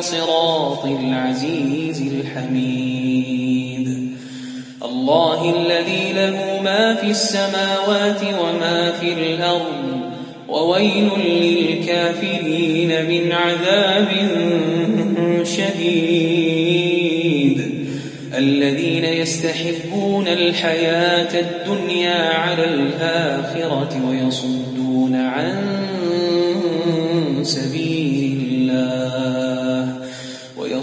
صراط العزيز الحميد. الله الذي له ما في السماوات وما في الأرض وويل للكافرين من عذاب شديد. الذين يستحبون الحياة الدنيا على الآخرة ويصدون عن سبيل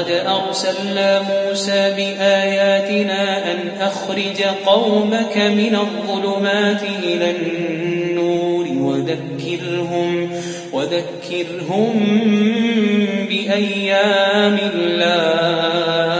ولقد أرسلنا موسى بآياتنا أن أخرج قومك من الظلمات إلى النور وذكرهم وذكرهم بأيام الله.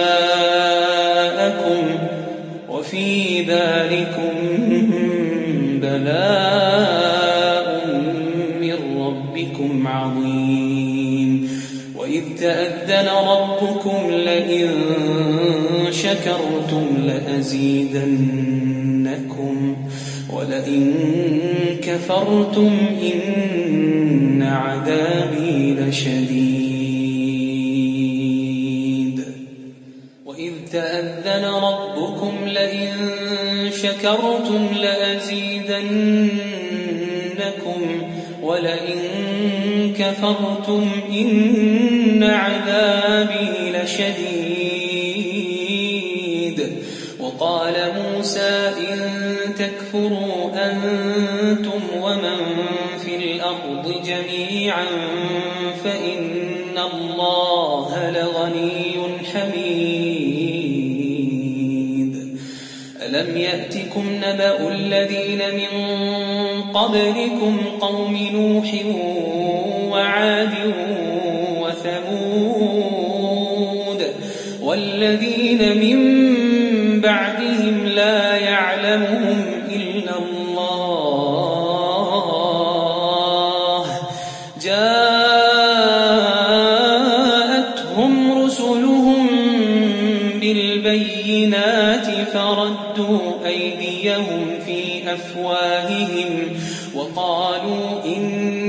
تأذن ربكم لئن شكرتم لأزيدنكم. ولئن كفرتم إن عذابي لشديد. وإذ تأذن ربكم لئن شكرتم لأزيدنكم. ولئن كفرتم إن عذابي لشديد. وقال موسى إن تكفروا أنتم ومن في الأرض جميعا فإن الله لغني حميد. ألم يأتكم نبأ الذين من قبلكم قوم نوح وعاد وثمود والذين من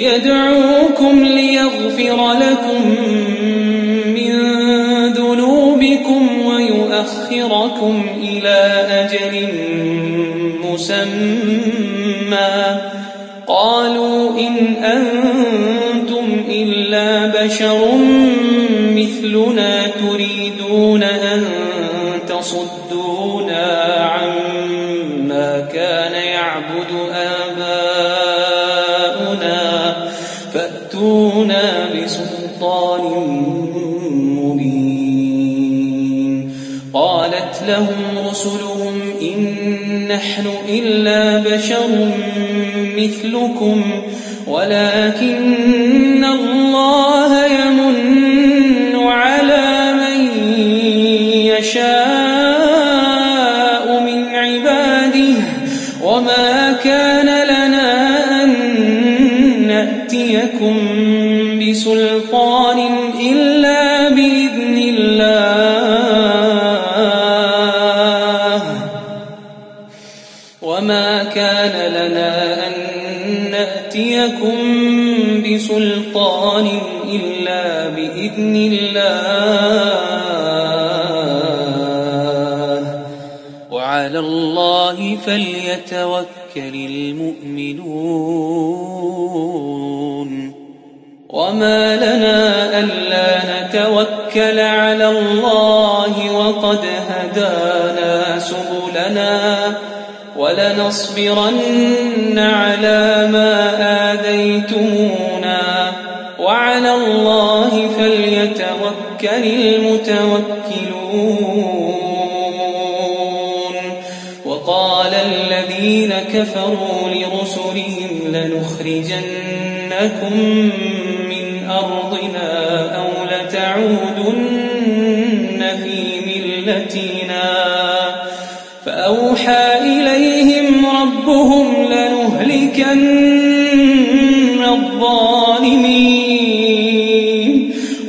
يدعوكم ليغفر لكم من ذنوبكم ويؤخركم إلى أجل مسمى. قالوا إن أنتم إلا بشر مثلنا. نحن إلا بشر مثلكم ولكن الله يمن على من يشاء من عباده. وما كان لنا أن نأتيكم بسلطان بسلطان إلا بإذن الله. وعلى الله فليتوكل المؤمنون. وما لنا ألا نتوكل على الله وقد هدانا سبلنا. ولنصبرن على ما آذيتمونا. وعلى الله فليتوكل المتوكلون. وقال الذين كفروا لرسلهم لنخرجنكم من أرضنا أو لتعودن في ملتنا. فأوحى إليهم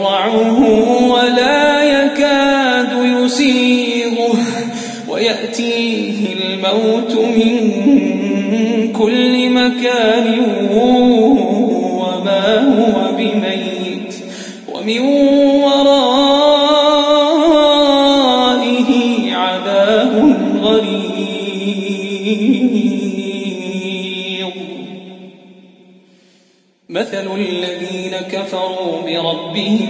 يتجرعه ولا يكاد يسيغه ويأتيه الموت من كل مكان وما هو بميت. ومن ورائه عذاب غليظ. مثل الذين كفروا بربهم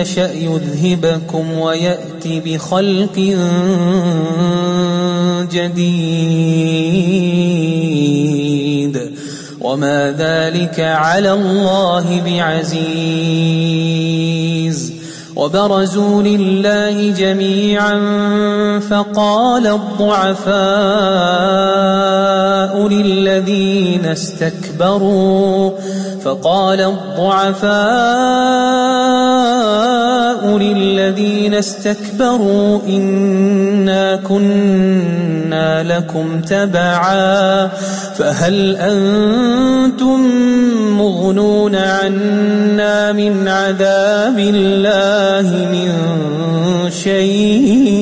يشأ يذهبكم ويأت بخلق جديد وما ذلك على الله بعزيز وبرزوا لله جميعا فقال الضعفاء للذين استكبروا فقال الضعفاء للذين استكبروا إنا كنا لكم تبعا فهل أنتم مغنون عنا من عذاب الله من شيء؟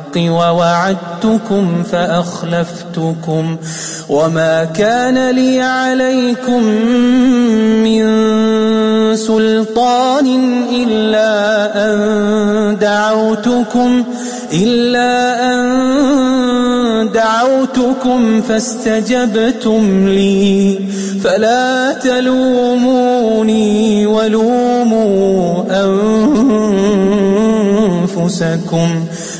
ووعدتكم فأخلفتكم وما كان لي عليكم من سلطان إلا أن دعوتكم إلا أن دعوتكم فاستجبتم لي. فلا تلوموني ولوموا أنفسكم.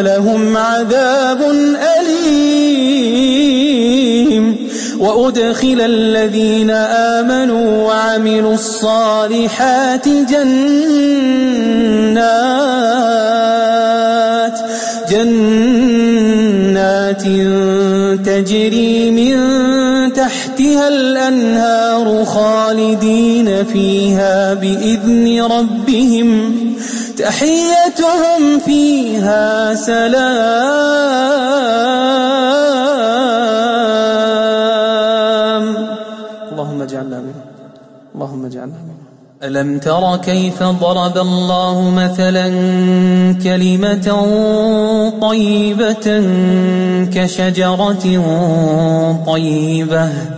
لهم عذاب أليم. وأدخل الذين آمنوا وعملوا الصالحات جنات جنات تجري من تحتها الأنهار خالدين فيها بإذن ربهم. تحيتهم فيها سلام. اللهم اجعلنا منهم. اللهم اجعلنا منهم. ألم تر كيف ضرب الله مثلا كلمة طيبة كشجرة طيبة؟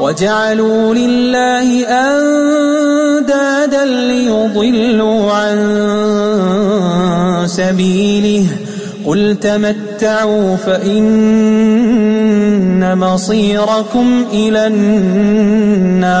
وجعلوا لله أندادا ليضلوا عن سبيله قل تمتعوا فإن مصيركم إلى النار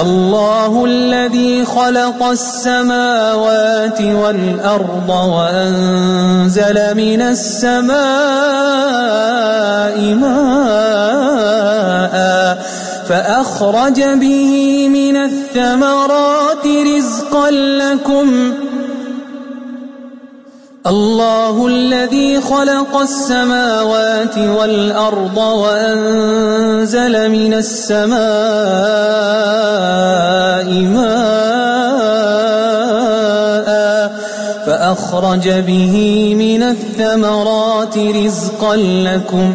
الله الذي خلق السماوات والأرض وأنزل من السماء ماء فأخرج به من الثمرات رزقا لكم الله الذي خلق السماوات والأرض وأنزل من السماء ماء فأخرج به من الثمرات رزقا لكم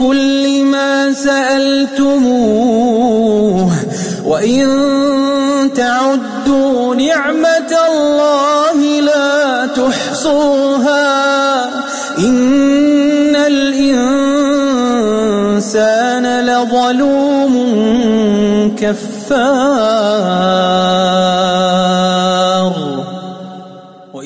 كل ما سألتموه وإن تعدوا نعمة الله لا تحصوها إن الإنسان لظلوم كفار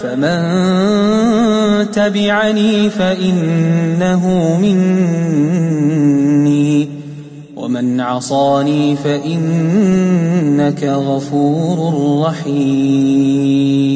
فمن تبعني فإنه مني ومن عصاني فإنك غفور رحيم.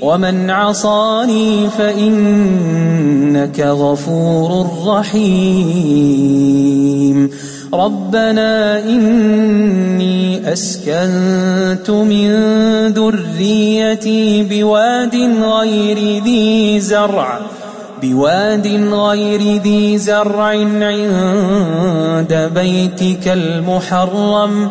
ومن عصاني فإنك غفور رحيم ربنا إني أسكنت من ذريتي بواد غير ذي زرع بواد غير ذي زرع عند بيتك المحرم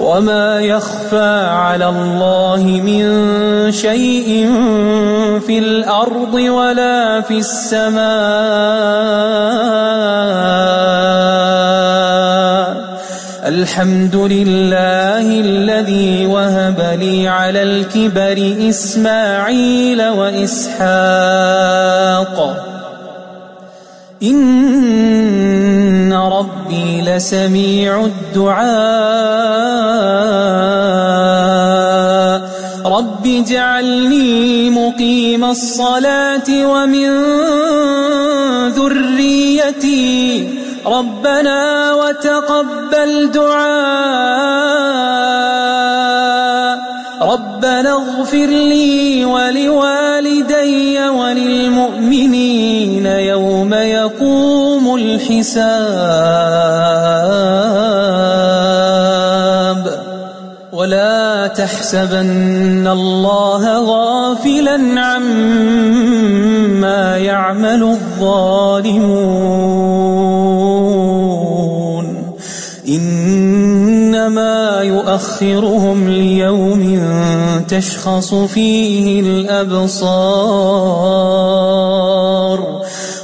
وما يخفى على الله من شيء في الأرض ولا في السماء الحمد لله الذي وهب لي على الكبر إسماعيل وإسحاق إن ربي لسميع الدعاء رب اجعلني مقيم الصلاة ومن ذريتي ربنا وتقبل دعاء ربنا اغفر لي ولوالدي الحساب ولا تحسبن الله غافلا عما يعمل الظالمون. إنما يؤخرهم ليوم تشخص فيه الأبصار.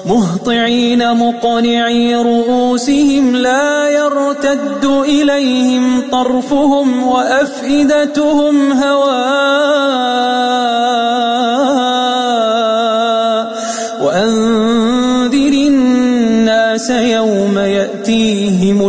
مهطعين مقنعي رؤوسهم لا يرتد إليهم طرفهم وأفئدتهم هواء. وأنذر الناس يوم يأتيهم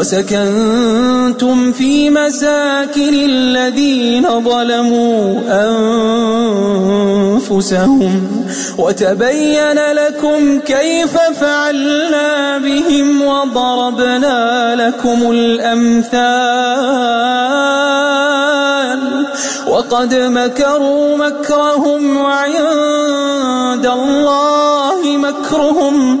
وسكنتم في مساكن الذين ظلموا أنفسهم وتبين لكم كيف فعلنا بهم وضربنا لكم الأمثال وقد مكروا مكرهم وعند الله مكرهم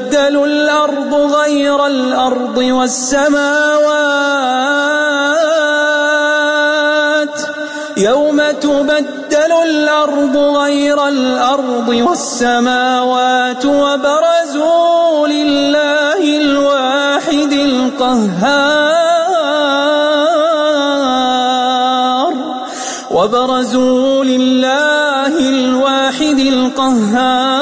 الأرض غير الأرض والسماوات يوم تبدل الأرض غير الأرض والسماوات وبرزوا لله الواحد القهار وبرزوا لله الواحد القهار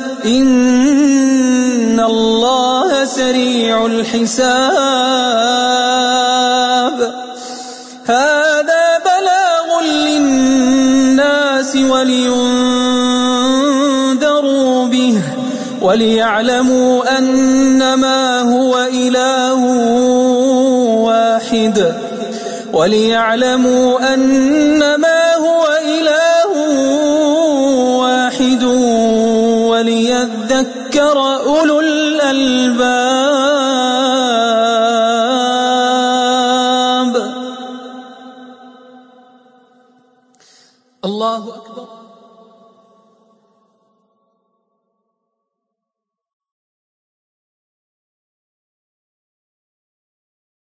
إن الله سريع الحساب. هذا بلاغ للناس ولينذروا به وليعلموا أنما هو إله واحد وليعلموا أنما أولو